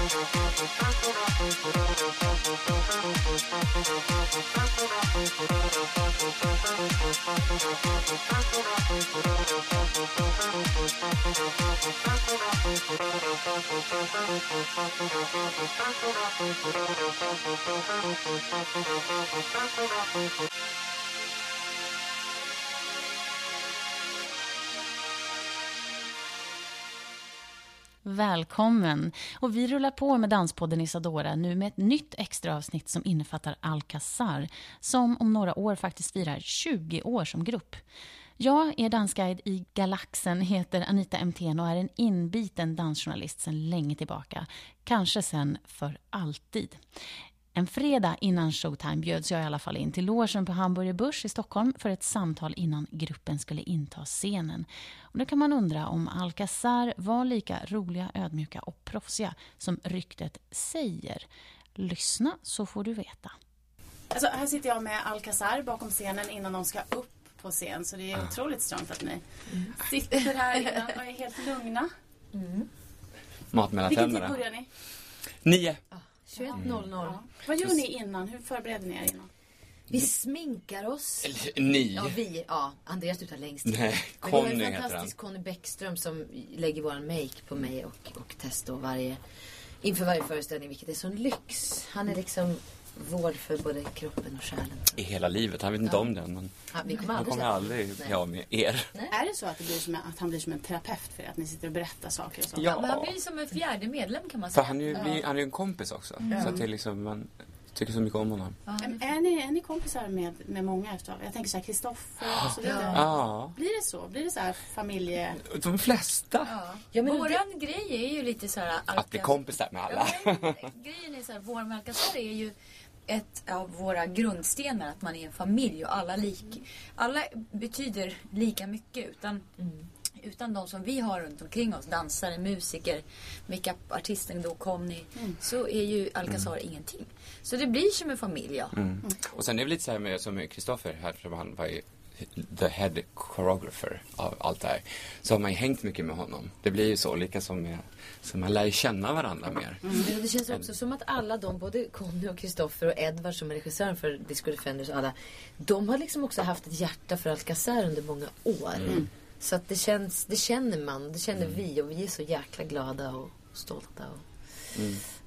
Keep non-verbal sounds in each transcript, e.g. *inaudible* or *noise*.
スタートアップしてドラゴンボールのプロフェッションスタートアップしてドラゴンボールのプロフェッションスタートアップしてドラゴンボールのプロフェッションスタートアップしてドラゴンボールのプロフェッションスタートアップしてドラゴンボールのプロフェッションスタートアップしてドラゴンボールのプロフェッションスタートアップしてドラゴンボールのプロフェッションスタートアップしてドラゴンボール Välkommen! Och vi rullar på med Danspodden Isadora nu med ett nytt extra avsnitt som innefattar Alcazar som om några år faktiskt firar 20 år som grupp. Jag är dansguide i Galaxen, heter Anita Emthén och är en inbiten dansjournalist sedan länge tillbaka. Kanske sen för alltid. En fredag innan showtime bjöds jag i alla fall in till logen på Hamburger Börs i Stockholm för ett samtal innan gruppen skulle inta scenen. Och då kan man undra om Alcazar var lika roliga, ödmjuka och proffsiga som ryktet säger. Lyssna så får du veta. Alltså, här sitter jag med Alcazar bakom scenen innan de ska upp på scen. Så det är otroligt strångt att ni mm. sitter här *laughs* innan och är helt lugna. Mm. Mat mellan Vilken tänderna. tid börjar ni? Nio. 21.00. Ja. Vad gör ni innan? Hur förbereder ni er innan? Vi sminkar oss. Ni. Ja, vi. Ja, Andreas du tar längst. Nej, Men vi har Conny en heter han. fantastisk Conny Bäckström som lägger våran make på mig och, och testar varje, inför varje föreställning, vilket är sån lyx. Han är liksom vård för både kroppen och själen. I hela livet. Han vet inte om den. Men Ja, vi kommer han aldrig kommer aldrig Nej. bli av med er. Är det så att, det blir som, att han blir som en terapeut för er? Att ni sitter och berättar saker och så? Ja. Men han blir som en fjärde medlem kan man För säga. han är ju, vi, han är ju en kompis också. Så att det är liksom, man tycker så mycket om honom. Är, är, ni, är ni kompisar med, med många utav Jag tänker så här Kristoffer och så vidare. Ja. Blir det så? Blir det så här familje... De flesta. Ja, men Våran grej är ju lite så här... Att bli kompisar med alla. Ja, men grejen är så här, vår Alcazar är ju ett av våra grundstenar, att man är en familj och alla, lik, alla betyder lika mycket. Utan, utan de som vi har runt omkring oss, dansare, musiker, makeupartisten då Conny, så är ju Alcazar ingenting. Så det blir som en familj, ja. Mm. Och sen är det lite så här med som med Kristoffer här, för han var ju the head choreographer av allt det här. Så har man ju hängt mycket med honom. Det blir ju så, lika som med, så man lär ju känna varandra mer. Men det känns också som att alla de, både Conny och Kristoffer och Edvard som är regissören för Disco Defenders och alla. De har liksom också haft ett hjärta för Alcazar under många år. Så att det känns, det känner man, det känner vi och vi är så jäkla glada och stolta. Och,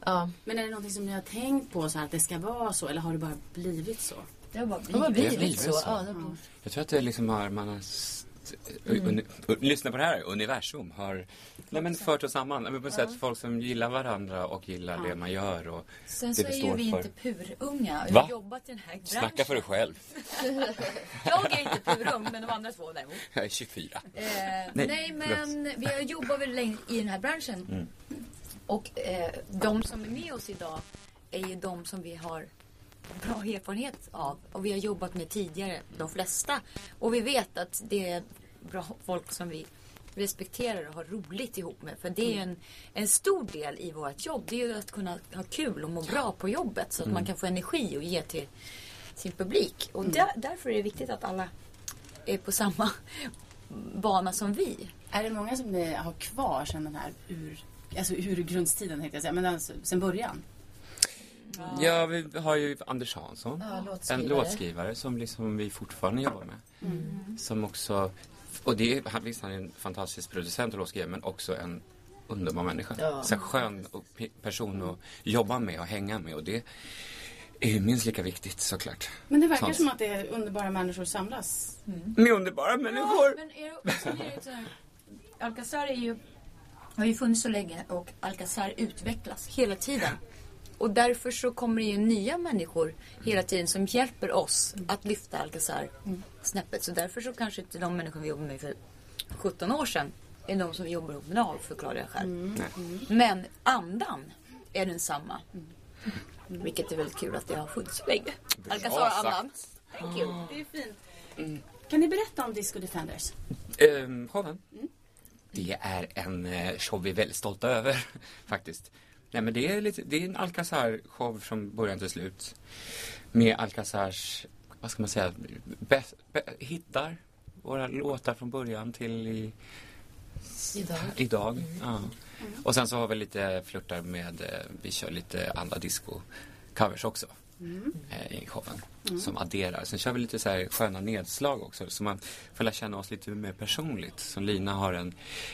Ja, Men är det någonting som ni har tänkt på så här, att det ska vara så? Eller har det bara blivit så? Det har bara blivit. Det har blivit så. så. Ja, blivit. Jag tror att det liksom har, man har u- lyssna på det här, universum har nej, men fört oss samman. Men På ett sätt folk som gillar varandra och gillar det man gör och Sen det så är vi ju vi för. inte purunga. Vi har jobbat i den här branschen. Snacka för dig själv. *laughs* Jag är inte purung, men de andra två däremot. Jag är 24. Eh, Nej, nej, men vi har jobbat väldigt länge i den här branschen. Mm. Och eh, de som är med oss idag är ju de som vi har bra erfarenhet av. Och vi har jobbat med tidigare, de flesta. Och vi vet att det är bra folk som vi respekterar och har roligt ihop med. För det är en, en stor del i vårt jobb. Det är ju att kunna ha kul och må bra på jobbet. Så att man kan få energi och ge till sin publik. Och där, därför är det viktigt att alla är på samma bana som vi. Är det många som ni har kvar sedan den här ur, alltså ur grundstiden tänkte jag säga, men alltså, sen början? Ja, vi har ju Anders Hansson. Ja, En låtskrivare. låtskrivare som liksom vi fortfarande jobbar med. Som också, och det är, visst han är en fantastisk producent och låtskrivare men också en underbar människa. Ja. Så skön och pe- person att jobba med och hänga med och det är ju minst lika viktigt såklart. Men det verkar Sånt. som att det är underbara människor samlas. Med underbara människor! Men är det, Alcazar är ju, har ju funnits så länge och Alcazar utvecklas hela tiden. Och därför så kommer det ju nya människor hela tiden som hjälper oss att lyfta Alcazar snäppet. Så därför så kanske inte de människor vi jobbade med för 17 år sedan är de som vi jobbar ihop med idag, förklarar jag själv. Men andan är densamma. Vilket är väldigt kul att det har funnits så länge. Alcazar-andan. Thank you. Det är fint. Kan ni berätta om Disco Defenders? Um, showen. Det är en eh, show vi är väldigt stolta över *laughs* faktiskt. Nej men det är, lite, det är en Alcazar-show från början till slut. Med Alcazars, vad ska man säga, bäst, bä, hittar våra låtar från början till, i, Idag. Idag, ja. Och sen så har vi lite flörtar med, eh, vi kör lite andra disco-covers också. eh, I showen. Som adderar. Sen kör vi lite så här sköna nedslag också. Så man får lära känna oss lite mer personligt. Som Lina har en,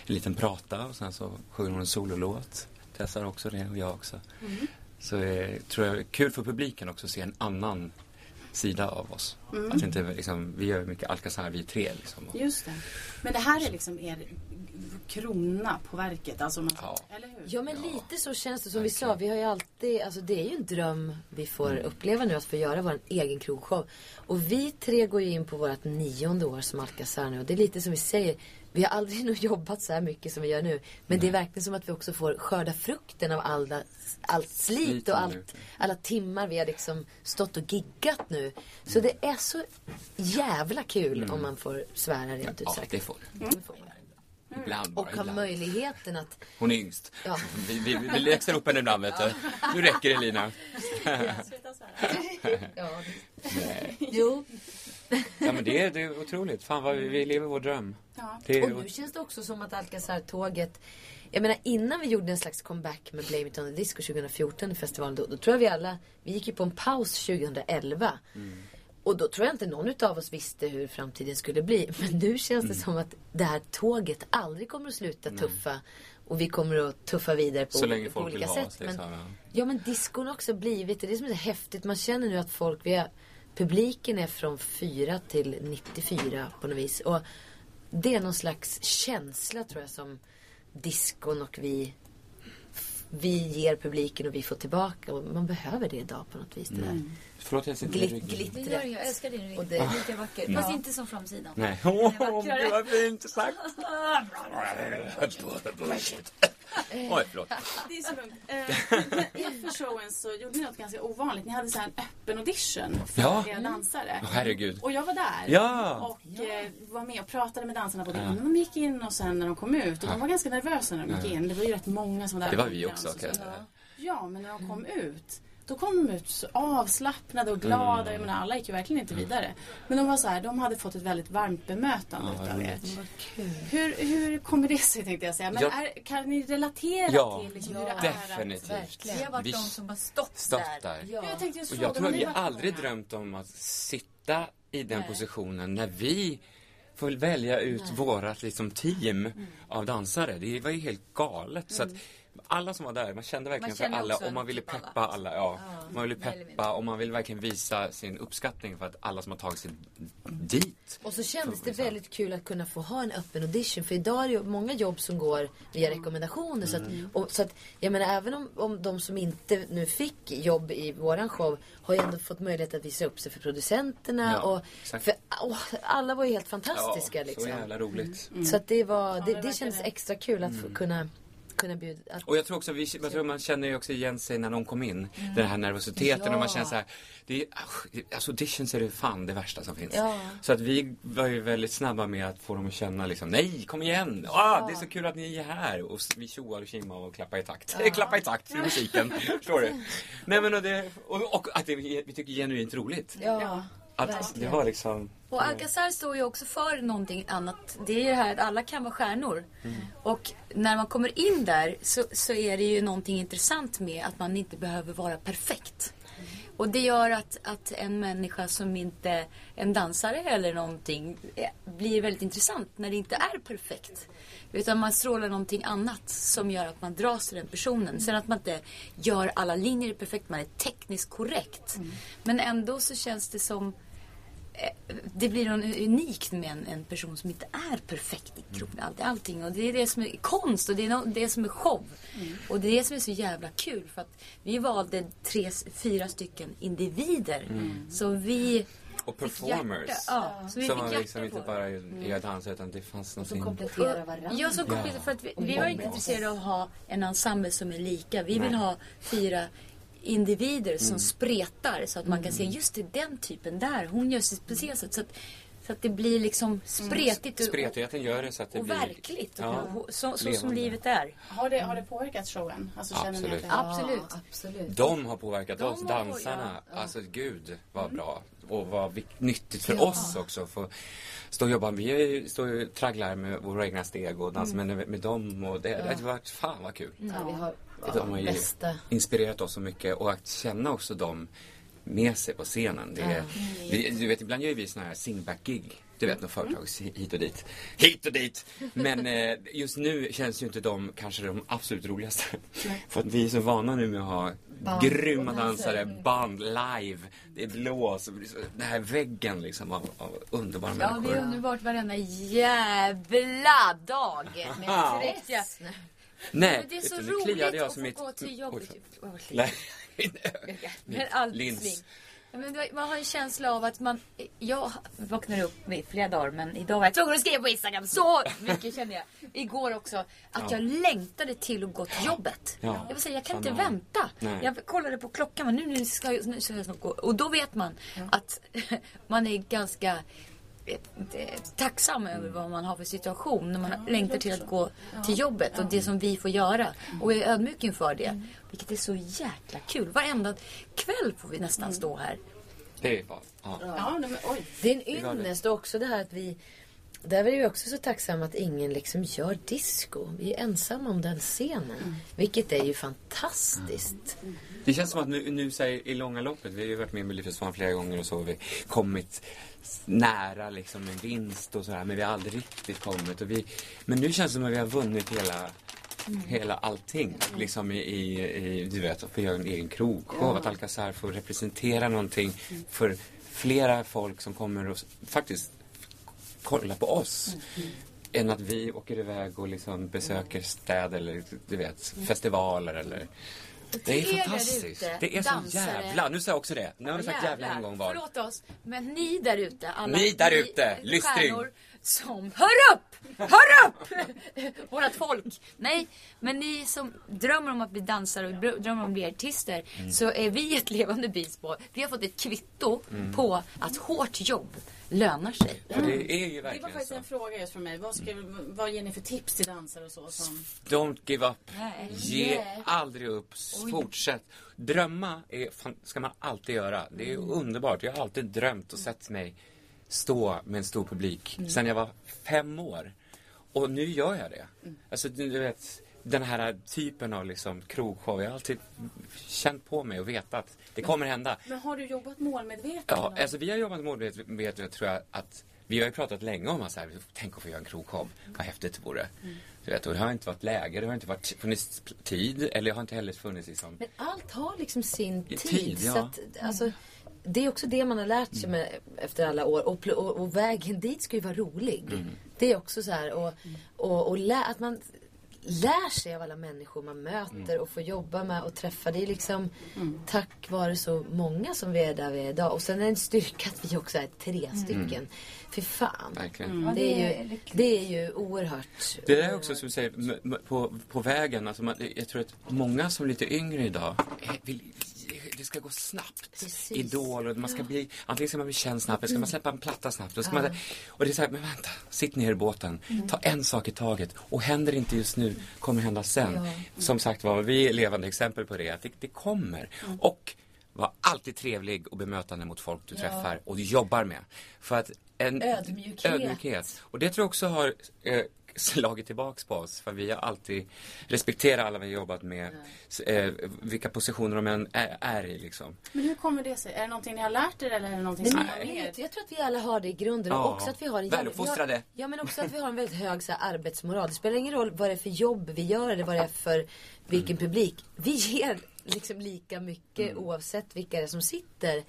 en liten prata och sen så sjunger hon en sololåt. Tessa har också det och jag också. Så eh, tror jag är kul för publiken också att se en annan sida av oss. Att inte liksom, vi gör mycket Alcazar vi tre liksom. Och, Just det. Men det här är liksom er krona på verket. Alltså, man, Ja. Eller hur? Ja men lite så känns det som vi sa. Vi har ju alltid, alltså det är ju en dröm vi får uppleva nu att få göra vår egen krogshow. Och vi tre går ju in på vårt nionde år som Alcazar nu. Och det är lite som vi säger. Vi har aldrig *laughs* nog jobbat så här mycket som vi gör nu. Men det är verkligen som att vi också får skörda frukten av alla, allt slit och allt, alla timmar vi har liksom stått och giggat nu. Så det är så jävla kul om man får svära rent ut ja, sagt. det får Det får man. Ibland bara, Och ha möjligheten att Hon är yngst. Ja. *laughs* Vi, vi, vi läxar upp henne ibland vet du. Nu räcker det Lina. Sluta svära. *laughs* Ja, Nej. jo. *laughs* Ja men det är, det är otroligt. Fan vad vi, vi lever vår dröm. Ja. Är, Och nu känns det också som att Alcazar-tåget jag menar innan vi gjorde en slags comeback med Blame It On The Disco 2014 i festivalen. Då, då tror jag vi alla, vi gick ju på en paus 2011. Och då tror jag inte någon av oss visste hur framtiden skulle bli. *laughs* Men nu känns det som att det här tåget aldrig kommer att sluta tuffa. Och vi kommer att tuffa vidare på, så länge på folk vill olika ha sätt. oss. Men, ja. Ja men diskon har också blivit, det är det som är så häftigt. Man känner nu att folk, vi har, publiken är från 4 till 94 på något vis. Och det är någon slags känsla tror jag som diskon och vi vi ger publiken och vi får tillbaka. Och man behöver det idag på något vis. Det där. Förlåt jag sitter i Glitt, ryggen. Det gör glittret. jag. Jag älskar din. Och Det är lika vacker. Fast inte som framsidan. Nej. Åh, *laughs* det var fint sagt. *laughs* *laughs* Oj, förlåt. Det är så lugnt. Eh, inför showen så gjorde ni något ganska ovanligt. Ni hade så här en öppen audition för Ja. era dansare. Åh, herregud. Och jag var där. Ja. Och eh, var med och pratade med dansarna både innan de gick in och sen när de kom ut. Och de var ganska nervösa när de gick in. Det var ju rätt många som var där. Det var vi också säga. Ja, men när de kom ut. Då kom de ut så avslappnade och glada. Mm. Jag menar, alla gick ju verkligen inte vidare. Men de var så här, de hade fått ett väldigt varmt bemötande Ja, utav er. Hur, hur kommer det sig tänkte jag säga. Men Ja. är, kan ni relatera Ja, till liksom, hur det är att... definitivt. Verkligen. Vi har varit Vi- de som har stått, Stått där. där. Ja. Jag tänkte Och fråga, jag tror har att vi aldrig många? drömt om att sitta i den positionen när vi får välja ut vårat liksom, team Mm. av dansare. Det var ju helt galet. Så att alla som var där, man kände verkligen Man för känner alla och man ville typ alla. peppa alla. Ja. man ville peppa och man ville verkligen visa sin uppskattning för att alla som har tagit sig dit. Och så kändes det väldigt kul att kunna få ha en öppen audition. För idag är det ju många jobb som går via rekommendationer. Så, att, och, så att, jag menar även om, om de som inte nu fick jobb i våran show har ju ändå fått möjlighet att visa upp sig för producenterna. Ja, och för, åh, alla var ju helt fantastiska ja, liksom. Så jävla roligt. Så att det var, det, det kändes extra kul att få kunna, kunna bjuda. Att, Och jag tror också, vi, jag tror man känner ju också igen sig när de kom in. Den här nervositeten och man Ja. känner så här. Det är, alltså auditions är det fan det värsta som finns. Ja. Så att vi var ju väldigt snabba med att få dem att känna liksom, nej kom igen! Ah, Det är så kul att ni är här! Och vi tjoar och tjimmar och klappar i takt. *laughs* klappa i takt till musiken. *laughs* Förstår du? Nej men och, det, och, och att det, vi tycker genuint roligt. ja, Att det var liksom... Och Alcazar står ju också för någonting annat. Det är ju det här att alla kan vara stjärnor. Och när man kommer in där så, så är det ju någonting intressant med att man inte behöver vara perfekt. Och det gör att, att en människa som inte, en dansare eller någonting, eh, blir väldigt intressant när det inte är perfekt. Utan man strålar någonting annat som gör att man dras till den personen. Sen att man inte gör alla linjer perfekt, man är tekniskt korrekt. Men ändå så känns det som det blir något unikt med en, en person som inte är perfekt i kroppen. Allt, allting. Och det är det som är konst och det är no, det som är show. Och det är det som är så jävla kul. För att vi valde tre, fyra stycken individer. Så vi Och performers. Ja, så vi Som fick var hjärta liksom inte bara gör dansa utan det fanns som någonting. kompletterar varandra. Ja, så kompletterar för att vi, vi var inte intresserade av att ha en ensemble som är lika. Vi vill Nej. ha fyra individer som spretar så att man kan se just det, den typen där. Hon gör sig speciellt sätt. Så att Så att det blir liksom spretigt och, Spretigheten gör det så att det och blir... verkligt. Och, Ja, och, så, så som livet är. Har det, har det påverkat showen? Alltså, Absolut. det- Absolut. Ja, absolut. De har påverkat De oss, har- dansarna. ja, ja. Alltså gud vad bra. Och vad nyttigt för oss också. För stå och jobba. Vi står ju och tragglar med våra egna steg och dansar med, med dem. Och det, det har varit fan vad kul. Ja, vi har De har ja, ju bästa. inspirerat oss så mycket och att känna också dem med sig på scenen. Det är, vi, du vet, ibland gör vi såna här singback-gig. Du vet, några företag hit och dit. Hit och dit! Men eh, just nu känns ju inte de kanske de absolut roligaste. *laughs* För att vi är så vana nu med att ha Band grymma dansare. band, live. Det är blås, det så- den här väggen liksom av, av underbara Ja, det människor. är underbart varenda jävla dag. Med 30. Nej, det är så roligt att få mitt... gå till jobbet. *laughs* Nej. Men sving. Ja, men man har en känsla av att man... Jag vaknar upp med flera dagar men idag var jag tvungen att skriva på Instagram. Så mycket kände jag. Igår också. Att Ja. jag längtade till att gå till jobbet. Ja. Jag vill säga, jag kan Samma inte vänta. Nej. Jag kollade på klockan men nu, nu ska jag, nu ska jag snart gå. Och då vet man att *laughs* man är ganska tacksam över vad man har för situation när man längtar till att gå till jobbet och det som vi får göra. Och är ödmjuk inför det. Vilket är så jäkla kul. Varenda kväll får vi nästan stå här. Det är bara... Ja. Ja, nej, men, oj. Det är en ynnest också det här att vi där är vi också så tacksamma att ingen liksom gör disco. Vi är ensamma om den scenen. Vilket är ju fantastiskt. Det känns som att nu, nu så här, i långa loppet, vi har ju varit med i Melodifestivalen flera gånger och så har vi kommit nära liksom en vinst och sådär men vi har aldrig riktigt kommit. Och vi, men nu känns det som att vi har vunnit hela Hela allting liksom i, i, i du vet, att få göra en egen krogshow, att Alcazar får representera någonting för flera folk som kommer och faktiskt kolla på oss. Än att vi åker iväg och liksom besöker städer eller du vet, festivaler eller det är fantastiskt. ute, Det är så dansare. jävla, nu sa jag också det. Nu har du sagt jävla en gång var. Förlåt oss, men ni där ute, alla Ni där ute, lystring. som Hör upp! Hör upp! *laughs* Vårat folk. Nej, men ni som drömmer om att bli dansare och drö- drömmer om att bli artister. Mm. Så är vi ett levande bevis på. Vi har fått ett kvitto Mm. på att hårt jobb lönar sig. För det är ju Det var verkligen faktiskt så. en fråga just från mig. Vad, ska, vad ger ni för tips till dansare och så? Som... Don't give up. Nej. Ge Nej. aldrig upp. Fortsätt. Drömma är, ska man alltid göra. Det är underbart. Jag har alltid drömt och sett mig stå med en stor publik sen jag var fem år. Och nu gör jag det. Alltså, du du vet, den här typen av liksom krogshow. Jag har alltid känt på mig och vetat att det kommer hända. Men har du jobbat målmedvetet? Ja, alltså vi har jobbat målmedvetet tror jag att vi har ju pratat länge om att så här, tänk att få göra en krogshow. Vad häftigt det vore. Du vet, och det har inte varit läge, det har inte varit, funnits tid eller det har inte heller funnits liksom. Men allt har liksom sin tid. tid, ja. så att, alltså, det är också det man har lärt sig med, efter alla år. Och, och, och vägen dit ska ju vara rolig. Det är också så här. Och, och, och lä, att man lär sig av alla människor man möter och får jobba med och träffa. Det är liksom tack vare så många som vi är där vi är idag. Och sen är det en styrka att vi också är tre stycken. Fy fan. Verkligen. Det är ju, det är ju oerhört. Det är också som du säger, på, på vägen, alltså man, jag tror att många som är lite yngre idag eh, vill, det ska gå snabbt. Precis. Idol och man ska bli, antingen ska man bli känd snabbt eller ska man släppa en platta snabbt. Och, ska man, och det är så här, men vänta, sitt ner i båten, ta en sak i taget och händer inte just nu kommer hända sen. Som sagt var, vi är levande exempel på det, att det, det kommer. Och var alltid trevlig och bemötande mot folk du träffar och du jobbar med. För att en Ödmjukhet. ödmjukhet. Och det tror jag också har eh, *laughs* slagit tillbaks på oss. För vi har alltid respekterat alla vi har jobbat med. Eh, vilka positioner de än är, är i liksom. Men hur kommer det sig? Är det någonting ni har lärt er eller är det någonting Men som jag, har med jag tror att vi alla har det i grunden. Ja. Och också att vi har en Väluppfostrade. vi har- Ja, men också att vi har en väldigt hög så här, arbetsmoral. Det spelar ingen roll vad det är för jobb vi gör eller vad det är för vilken Mm. publik. Vi ger liksom lika mycket oavsett vilka det är som sitter.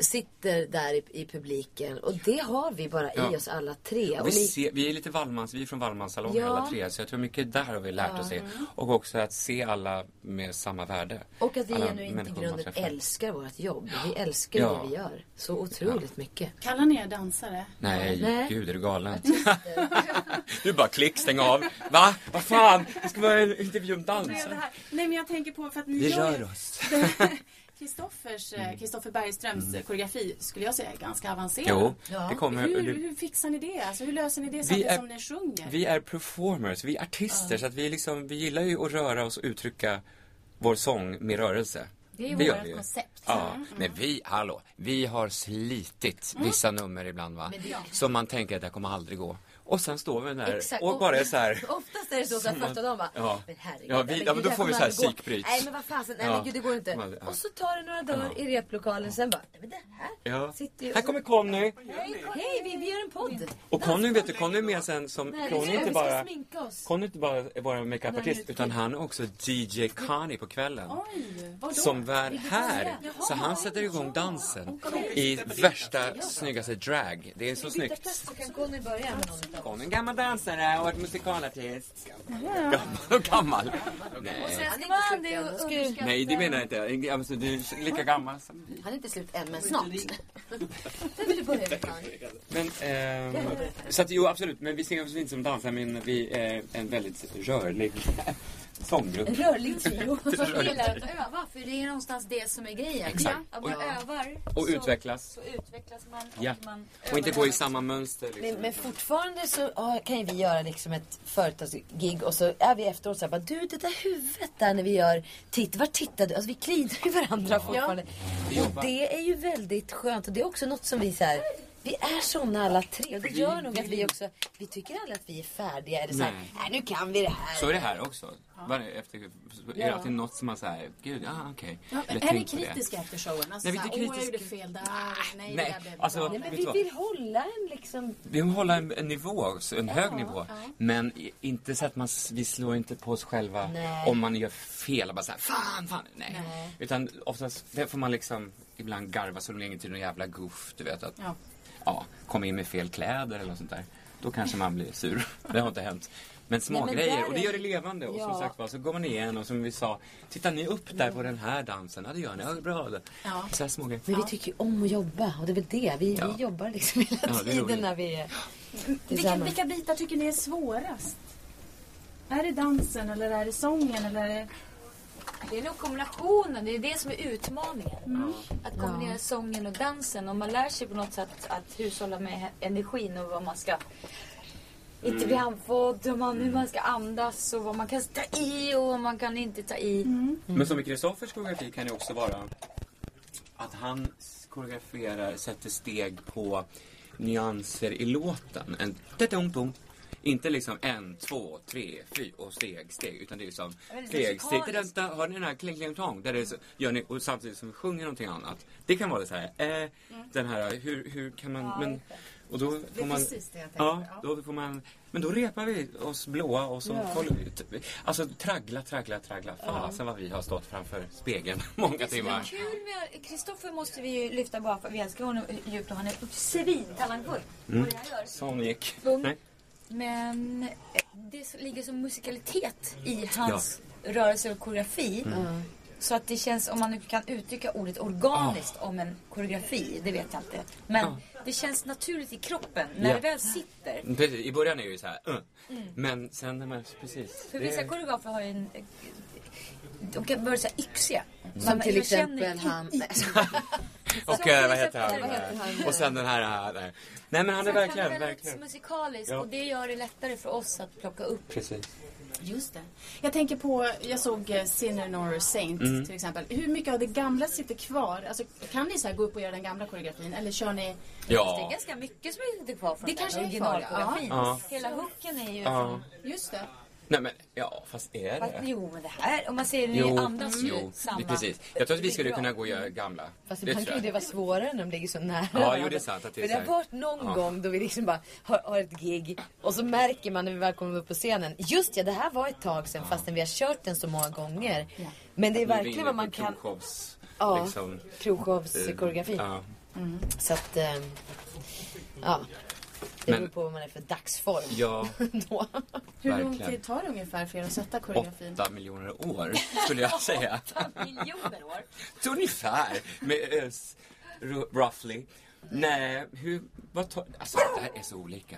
Sitter där i, i publiken. Och det har vi bara Ja. i oss alla tre. Och vi, ser, vi är lite Wallmans, vi är från Wallmanssalongen Ja. alla tre. Så jag tror mycket där har vi lärt oss det. Och också att se alla med samma värde. och att vi alla genuint i grunden älskar vårt jobb. Vi älskar Ja. det vi gör. Så otroligt mycket. Kallar ni er dansare? Nej, Nej. gud är du galen? *laughs* du bara klick, stäng av. Va? Vad fan? Det ska vara en intervju om dans. Nej men jag tänker på för att ni Vi gör rör oss. *laughs* *laughs* Kristoffers, eh, Kristoffer Bergströms eh, koreografi skulle jag säga är ganska avancerad. Jo, Ja. det kommer... Hur, det- hur fixar ni det? Alltså, hur löser ni det samtidigt är- som ni sjunger? Vi är performers, vi är artister så att vi, liksom, vi gillar ju att röra oss och uttrycka vår sång med rörelse. Det är ju Det vårt koncept. Ja, men vi, hallå, vi har slitit vissa nummer ibland va. Som man tänker att det kommer aldrig gå. Och sen står vi där Exakt. och bara är så här. Oftast är det så, så här dagen bara, Ja. men herregud. Ja, vi- men ja, men då får vi så här psykbryt. Nej men vad fasen, nej Ja. men gud det går inte. Man- ja. Och så tar det några dagar i replokalen, sen bara, nej men det här Ja. sitter ju... Här kommer Conny. Hej, vi, vi gör en podd. Och Conny, vet du, Conny är med sen som, Nej, Conny är inte bara. Conny är inte bara vår makeupartist utan han är också DJ Conny på kvällen. Oj, vadå? Som var här. Så han sätter igång dansen i värsta snyggaste drag. Det är så snyggt. Så kan Conny börja med någon Conny är en gammal dansare och ett musikalartist. Gammal och gammal. Nej. Sen ska man det och underskatta... Nej, det menar jag inte. Alltså, du är lika gammal som vi. Han är inte slut än, men snart. Det vill du börja med Conny. Men, ehm, så att jo absolut, men vi ser oss inte som dansare men vi är en väldigt rörlig sånggrupp. Rörlig trio. *laughs* Vi gillar att öva, för det är någonstans det som är grejen. Exakt. Att man Och- övar Och så, utvecklas. så utvecklas man och Ja. man Och inte gå i samma mönster. Men, Liksom. men fortfarande så ja, kan ju vi göra liksom ett företagsgig och så är vi efteråt så här bara, du det där huvudet där när vi gör, titta, var tittar du? Alltså vi klinar ju varandra fortfarande. Och det är ju väldigt skönt och det är också något som vi så här, vi är såna alla tre och det gör nog att vi också, vi tycker aldrig att vi är färdiga eller så här, nej nu kan vi det här. Så är det här också. Bara efter, är det alltid något som man säger, gud, ja okej. Ja, Eller är ni på det. kritiska efter showen? Alltså, Nej, vi är inte Åh, jag gjorde kritiska. fel där. Nej, nej, det där blev alltså- bra. Nej, men vi vill hålla en liksom, Vi vill hålla en, en nivå, en hög nivå. Men i- inte så att man, vi slår inte på oss själva Nej. om man gör fel och bara såhär, fan, fan, nej. Nej. Utan oftast, det får man liksom ibland garva så länge till någon jävla goof, du vet att, Ja. ja, komma in med fel kläder eller något sånt där. Då kanske man blir sur. Det har inte hänt. Men små Nej, men grejer där och det är- gör det levande. Och som Ja. sagt var, så går man igen och som vi sa, tittar ni upp där på den här dansen? Ja det gör ni, ja, bra. Ja. Så här små grejer. men vi tycker ju om att jobba och det är väl det. Vi, Ja. vi jobbar liksom hela Ja, tiden roligt. när vi är Vilka, tillsammans. vilka bitar tycker ni är svårast? Är det dansen eller är det sången eller är det... Det är nog kombinationen, det är det som är utmaningen. Att kombinera Ja. sången och dansen. Och man lär sig på något sätt att hushålla med energin och vad man ska inte bli andfådd och man, hur man ska andas och vad man kan ta i och vad man kan inte ta i. Men som i Kristoffers koreografi kan det också vara att han koreograferar, sätter steg på nyanser i låten. En da-dum-dum. Inte liksom en, två, tre, fyra och steg, steg. Utan det är liksom Väldigt steg, steg. Där, har ni den här kling kling tong? Där det är så, gör ni, och samtidigt som vi sjunger någonting annat. Det kan vara så här, eh, den här, hur, hur kan man, men, och då Det får är man, precis det jag tänkte. Ja, Ja. då får man, men då repar vi oss blåa och så kollar vi. Alltså traggla, traggla, traggla. Fasen vad vi har stått framför spegeln *laughs* många Det som är timmar. kul med Kristoffer måste vi ju lyfta bara för vi älskar honom djupt och han är svintalangfull. Mm. på det han gör. Gick. Men eh, det ligger som musikalitet i hans rörelse och koreografi. Så att det känns, om man nu kan uttrycka ordet organiskt om en koreografi, det vet jag inte. Men det känns naturligt i kroppen när Ja. det väl sitter. Precis, I början är det ju så här, uh. men sen när man, precis. För vissa koreografer har ju en... eh, De kan börja säga yxiga. Mm. Som till exempel han... *laughs* Och som eh, vad heter han? vad heter han? Och sen den här, nej. Nej men han är Så han verkligen, är väldigt verkligen. musikalisk Ja. och det gör det lättare för oss att plocka upp. Precis. Just det. Jag tänker på, jag såg eh, Sinner nor Saint till exempel. Hur mycket av det gamla sitter kvar? Alltså, kan ni så här gå upp och göra den gamla koreografin eller kör ni... Det är Ja. ganska mycket som är inte kvar från Det den kanske är kvar, originalkoreografin. ja. Hela hooken är ju Ja. från... Just det. Nej men, ja fast är Fast, det? jo, men det här, om man ser det, Jo, andas ju samma. precis. Jag tror att vi skulle kunna gå och göra gamla. Fast Det ibland kan ju det vara svårare när de ligger så nära. Ja, jo, det är sant att det är För det har varit någon Ja. gång då vi liksom bara har, har ett gig och så märker man när vi väl kommer upp på scenen. Just ja, det här var ett tag sedan fastän vi har kört den så många gånger. Men det är verkligen vad man kan... provshows, Ja, liksom, provshowskoreografi. Ja. Så att... ehm, ja. Det beror på vad man är för dagsform. ja, *laughs* då. Hur lång tid tar det ungefär för er att sätta koreografin? åtta miljoner år skulle jag *laughs* säga. Miljoner år. Ungefär, med, ru- roughly. Nej, hur, vad tar, alltså det här är så olika.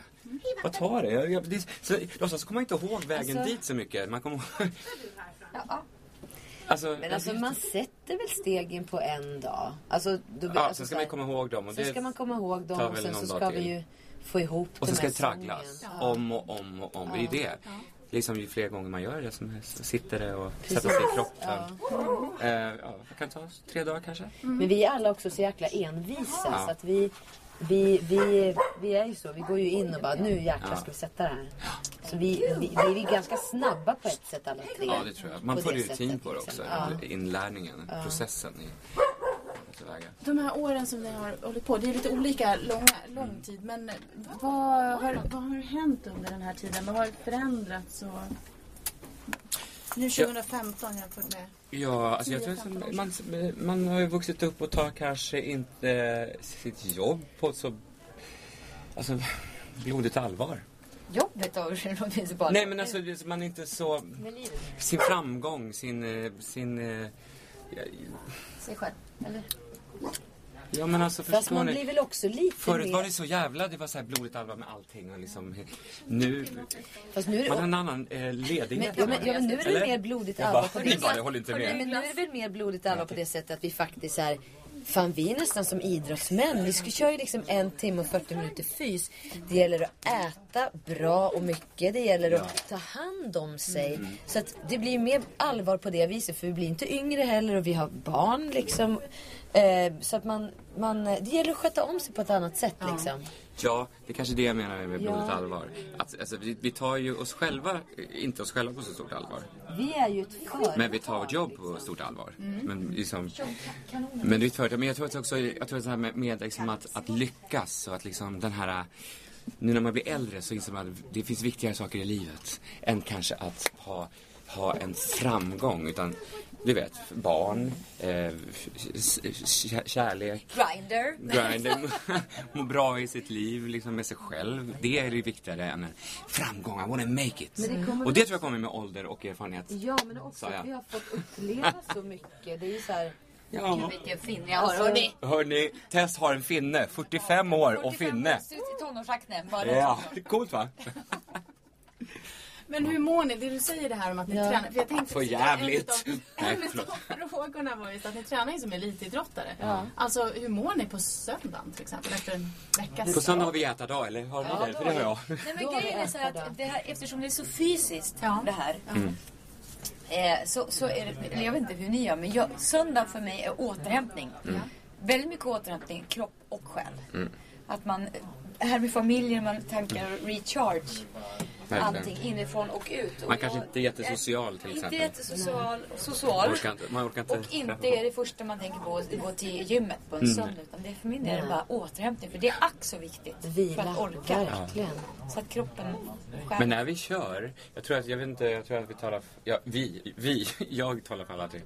Vad tar det? Jag, jag, det så, låtsas kommer man inte ihåg vägen Alltså- dit så mycket. Man kommer ihåg- Ja, Alltså, Men alltså man sätter väl stegen på en dag? Alltså, då, Ja, alltså, sen ska så här- man komma ihåg dem. Och Sen det ska man komma ihåg dem och sen så ska till. vi ju få ihop Och så ska det tragglas sången. om och om och om. Det är ju det. Liksom ju fler gånger man gör det som så sitter det och Precis. sätter sig i kroppen. Eh, ja, det kan ta tre dagar kanske. Men vi är alla också så jäkla envisa Ja. så att vi, vi, vi, vi är ju så. Vi går ju in och bara nu jäklar Ja. ska vi sätta det här. Så vi, vi, vi är ganska snabba på ett sätt alla tre. Ja, det tror jag. Man får rutin på det liksom. också. Ja. Inlärningen, processen i tillväga. De här åren som ni har hållit på, det är lite olika långa, lång tid. Men vad har, vad har hänt under den här tiden? Vad har förändrats? Och... Nu 2015 jämfört med... Ja, alltså jag tror att man, man har ju vuxit upp och tar kanske inte sitt jobb på så alltså, blodigt allvar. Jobbet då? Det finns bara... Nej men alltså man är inte så... Sin framgång, sin... eh, sin eh, Sig själv, eller? Ja men alltså Fast man ni? blir väl också lite Förut mer... var det så jävla, det var så här blodigt allvar med allting och liksom nu, Fast nu är man har det... en annan eh, ledighet. Men, ja, men, ja, men nu är det Eller? mer blodigt allvar på *laughs* ni det bara, jag håller inte Nej, med. men nu är det väl mer blodigt allvar på det sättet att vi faktiskt är Fan vi är nästan som idrottsmän. Vi ska köra ju liksom en timme och 40 minuter fys. Det gäller att äta bra och mycket. Det gäller att ta hand om sig. Mm. Så att det blir mer allvar på det viset. För vi blir inte yngre heller och vi har barn liksom. Eh, så att man, man, det gäller att sköta om sig på ett annat sätt liksom. Ja, det är kanske det jag menar med blodigt Ja. allvar. Att, alltså, vi, vi tar ju oss själva, inte oss själva på så stort allvar. Vi är ju ett företag. Men vi tar vårt jobb på stort allvar. Mm. Men, liksom, men det är ett företag. Men jag tror att också, jag tror att det här med, med liksom att, att lyckas och att liksom den här nu när man blir äldre så inser man att det finns viktigare saker i livet än kanske att ha, ha en framgång. Utan du vet, barn, eh, kärlek, Grinder. grinden, *laughs* må bra i sitt liv liksom med sig själv. Det är det viktigare än framgång. I wanna make it. Men det Och det tror jag kommer med ålder och erfarenhet. Ja men också att vi har fått uppleva så mycket. Det är ju så här... Ja. Vilken finne jag har. Hörni. Hörni, Tess har en finne. 45 år och finne. Ser ut i tonårsakne. Bara Ja, det är coolt va? Men hur mår ni? Det du säger det här om att ni Ja. tränar. För jag tänkte För jävligt. En av, *laughs* frågorna var just att ni tränar ju som elitidrottare. Ja. Alltså hur mår ni på söndagen till exempel efter en veckas På söndag har vi ätardag, eller har ni det? För det har jag. Nej men grejen vi är så att det här, eftersom det är så fysiskt Ja. det här. Mm. Eh, så, så är det, jag vet inte hur ni gör men jag, söndag för mig är återhämtning. Mm. Väldigt mycket återhämtning, kropp och själ. Att man, här med familjen, man tankar recharge. Verkligen. Allting inifrån och ut. Och Man kanske inte är jättesocial, till exempel. Inte jättesocial, Man social. orkar inte. Man orkar inte. Och inte är det första man tänker på att gå till gymmet på en söndag. Utan det är för min del bara återhämtning. För det är ack så viktigt. För Vila, att orka. verkligen. Så att kroppen skär. Men när vi kör, jag tror att, jag vet inte, jag tror att vi talar, ja, vi, vi, *laughs* jag talar för alla tre.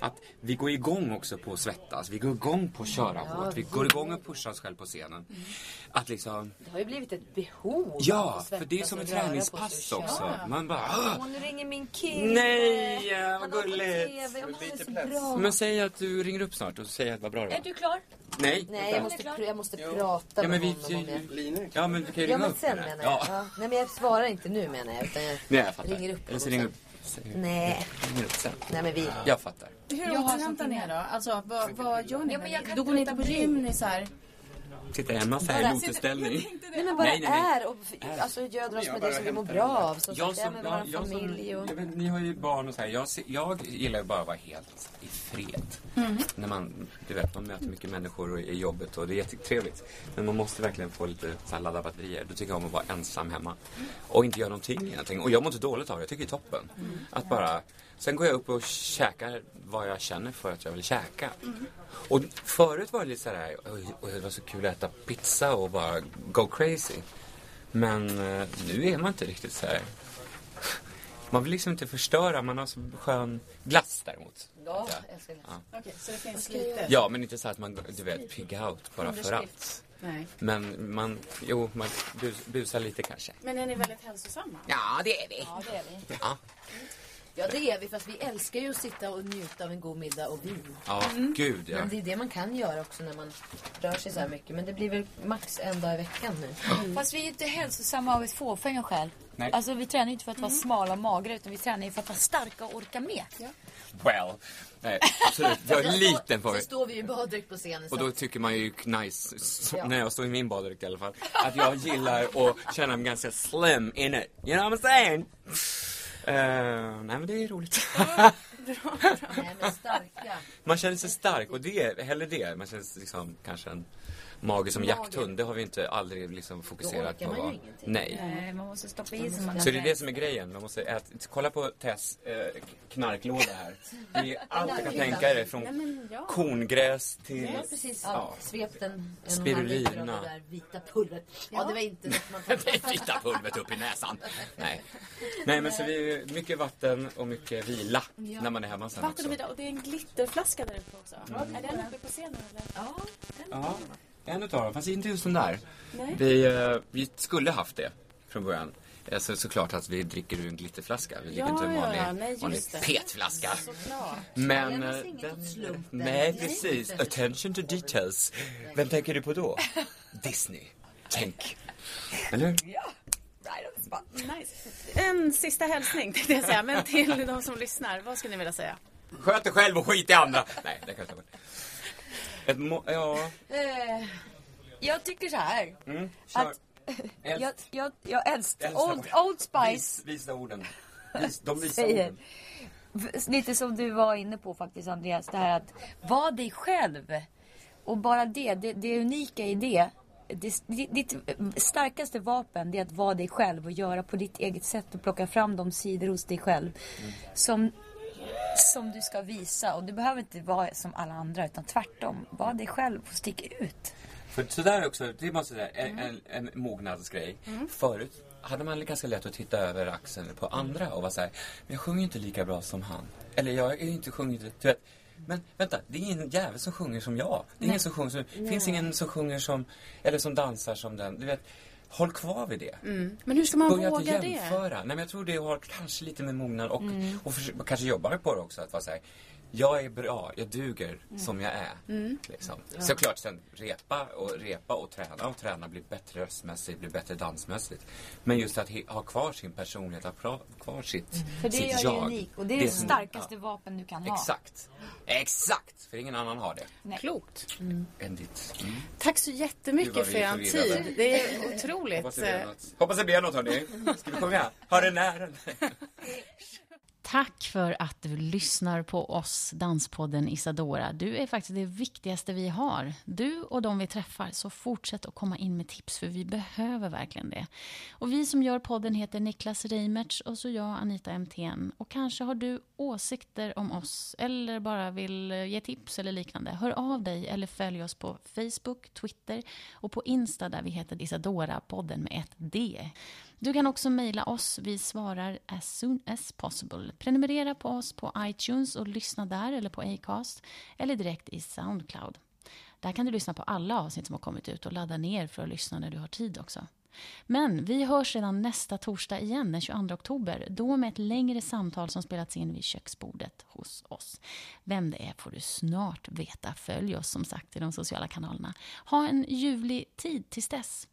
Att vi går igång också på att svettas, vi går igång på att köra hårt, vi går igång och pushar oss själv på scenen. Att liksom, Det har ju blivit ett behov. ja, för det är som ett och och också. Man bara! Åh, nu ringer min kille. Nej, ja, vad gulligt. TV. Men är säg att du ringer upp snart och säger att vad bra det Är var. du klar? Nej, Nej, jag måste, pr- jag måste prata Ja, men med vi, honom om det. ja men du kan ju Ja, ringa men upp. sen det. menar jag. Ja, Ja. Nej, men jag svarar inte nu menar jag. Utan jag nej jag fattar. ringer upp Eller så honom ringer sen. upp. Nej, ringer upp sen. nej men vi... Jag fattar. Hur Jag har återhämtar ni er då? Alltså vad, vad gör ni? Ja, men jag kan Då går ni inte på låta gym, ni så. Sitter hemma så här i lotusställning. *laughs* Nej men bara Nej, nej, nej. är och alltså, göder oss med det som vi mår bra av. Som Jag som, med ja, jag som, familj och... jag vet, ni har ju barn och så här. Jag, jag gillar ju bara att vara helt i fred. När man, du vet, man möter mycket människor och- i jobbet och det är jättetrevligt. Men man måste verkligen få lite så här ladda batterier. Då tycker jag om att vara ensam hemma. Och inte göra någonting egentligen. Och jag mår inte dåligt av det. Jag tycker det är toppen. Att bara, sen går jag upp och käkar vad jag känner för att jag vill käka. Och förut var det lite så här, det var så kul att äta pizza och bara go crazy. Men eh, nu är man inte riktigt så här. Man vill liksom inte förstöra, man har så skön glass däremot. Ja, jag älskar det. Okej, så det finns lite... Ja, men inte så att man, du vet, pigg out bara för allt. Nej. Men man, jo, man bus, busar lite kanske. Men är ni väldigt hälsosamma? Ja, det är vi. Ja, det är vi. Ja, Ja det är vi fast vi älskar ju att sitta och njuta av en god middag och vin. ja gud ja. Men det är det man kan göra också när man rör sig så här mycket. Men det blir väl max en dag i veckan nu. Fast vi är inte hälsosamma av ett fåfänga skäl. Nej. Alltså vi tränar ju inte för att vara smala och magra utan vi tränar ju för att vara starka och orka med. Well. Nej, absolut. Jag är liten på Så det. står vi ju i baddräkt på scenen. Och så då tycker man ju nice, så, Ja. när jag står i min baddräkt i alla fall, att jag gillar att känna mig ganska slim in it. You know what I'm saying? Eh, nej men det är roligt. *laughs* Nej, men starka. man känner sig stark och det hellre det. Man känner sig liksom kanske en mage som jakthund. Det har vi inte aldrig liksom fokuserat Då på. orkar man ju vad- ingenting. Nej. Nej, man måste stoppa i sig. Så det är det som är grejen. Man måste äta, kolla på Tess eh, knarklåda här. Det är *laughs* allt du kan tänka dig. Från ja. korngräs till... Ja, precis. Ja. Ja. Svep den Spirulina. det där vita pulvret. Ja, det var inte något *laughs* man Det är vita pulvret upp i näsan. Nej. Nej men så vi är mycket vatten och mycket vila när man är hemma sen Vatten och vidare. Och det är en glitterflaska där uppe också. Mm. Är den uppe på scenen eller? Ja, Ja, en utav dem. Fast inte just den där. Nej. Vi, eh, vi skulle haft det från början. Alltså, såklart att vi dricker ur en glitterflaska. Vi dricker Ja, inte en ja, vanlig, ja. Nej, vanlig petflaska. Såklart. Men... eh, slumpen. nej, precis. Attention to details. Vem tänker du på då? *laughs* Disney. Tänk. *laughs* Eller hur? Nice. En sista hälsning tänkte jag säga. Men till de som lyssnar. Vad skulle ni vilja säga? Sköt dig själv och skit i andra. Nej, det kan jag bort. Ett ja, Eh, jag tycker så här. mm. Att- *laughs* Jag, jag, jag Älskar Old. Old Spice. Vis, visa orden. Vis, de visar Säger. orden. Lite som du var inne på faktiskt Andreas. Det här att vara dig själv. Och bara det, det, det unika i det. det. Ditt starkaste vapen det är att vara dig själv och göra på ditt eget sätt och plocka fram de sidor hos dig själv. Som, som du ska visa. Och du behöver inte vara som alla andra utan tvärtom. Var dig själv och stick ut. För sådär också, det måste jag säga, en, en, en mognadsgrej. Förut hade man ganska lätt att titta över axeln på andra och vara såhär, men jag sjunger inte lika bra som han. Eller jag är inte sjungit, du vet. Men vänta, det är ingen jävel som sjunger som jag. Det är ingen som sjunger som, det finns ingen som sjunger som, eller som dansar som den. Du vet, håll kvar vid det. Men hur ska man Börja våga det? jämföra. Nej men jag tror det har kanske lite med mognad och, och försöka, kanske jobba på det också. Att vara såhär, jag är bra, jag duger som jag är. Liksom. Såklart sen repa och repa och träna och träna, bli bättre röstmässigt, bli bättre dansmässigt. Men just att he- ha kvar sin personlighet, ha kvar sitt, För det sitt gör jag. dig unik. Och det är det, som- starkaste ja, vapen du kan ha. Exakt. Exakt! För ingen annan har det Nej. Klokt. än ditt. Mm. Tack så jättemycket för er tid. Det är otroligt. Hoppas det blir något. Hoppas det blir något hörni. Ska vi sjunga? Har den äran. *laughs* Tack för att du lyssnar på oss, Danspodden Isadora. Du är faktiskt det viktigaste vi har. Du och de vi träffar, så fortsätt att komma in med tips för vi behöver verkligen det. Och vi som gör podden heter Niklas Reimertz och så jag, Anita MTN. Och kanske har du åsikter om oss eller bara vill ge tips eller liknande. Hör av dig eller följ oss på Facebook, Twitter och på Insta där vi heter Isadora-podden med ett D. Du kan också mejla oss. Vi svarar as soon as possible. Prenumerera på oss på iTunes och lyssna där eller på Acast eller direkt i Soundcloud. Där kan du lyssna på alla avsnitt som har kommit ut och ladda ner för att lyssna när du har tid också. Men vi hörs redan nästa torsdag igen, den 22 oktober. Då med ett längre samtal som spelats in vid köksbordet hos oss. Vem det är får du snart veta. Följ oss som sagt i de sociala kanalerna. Ha en ljuvlig tid tills dess.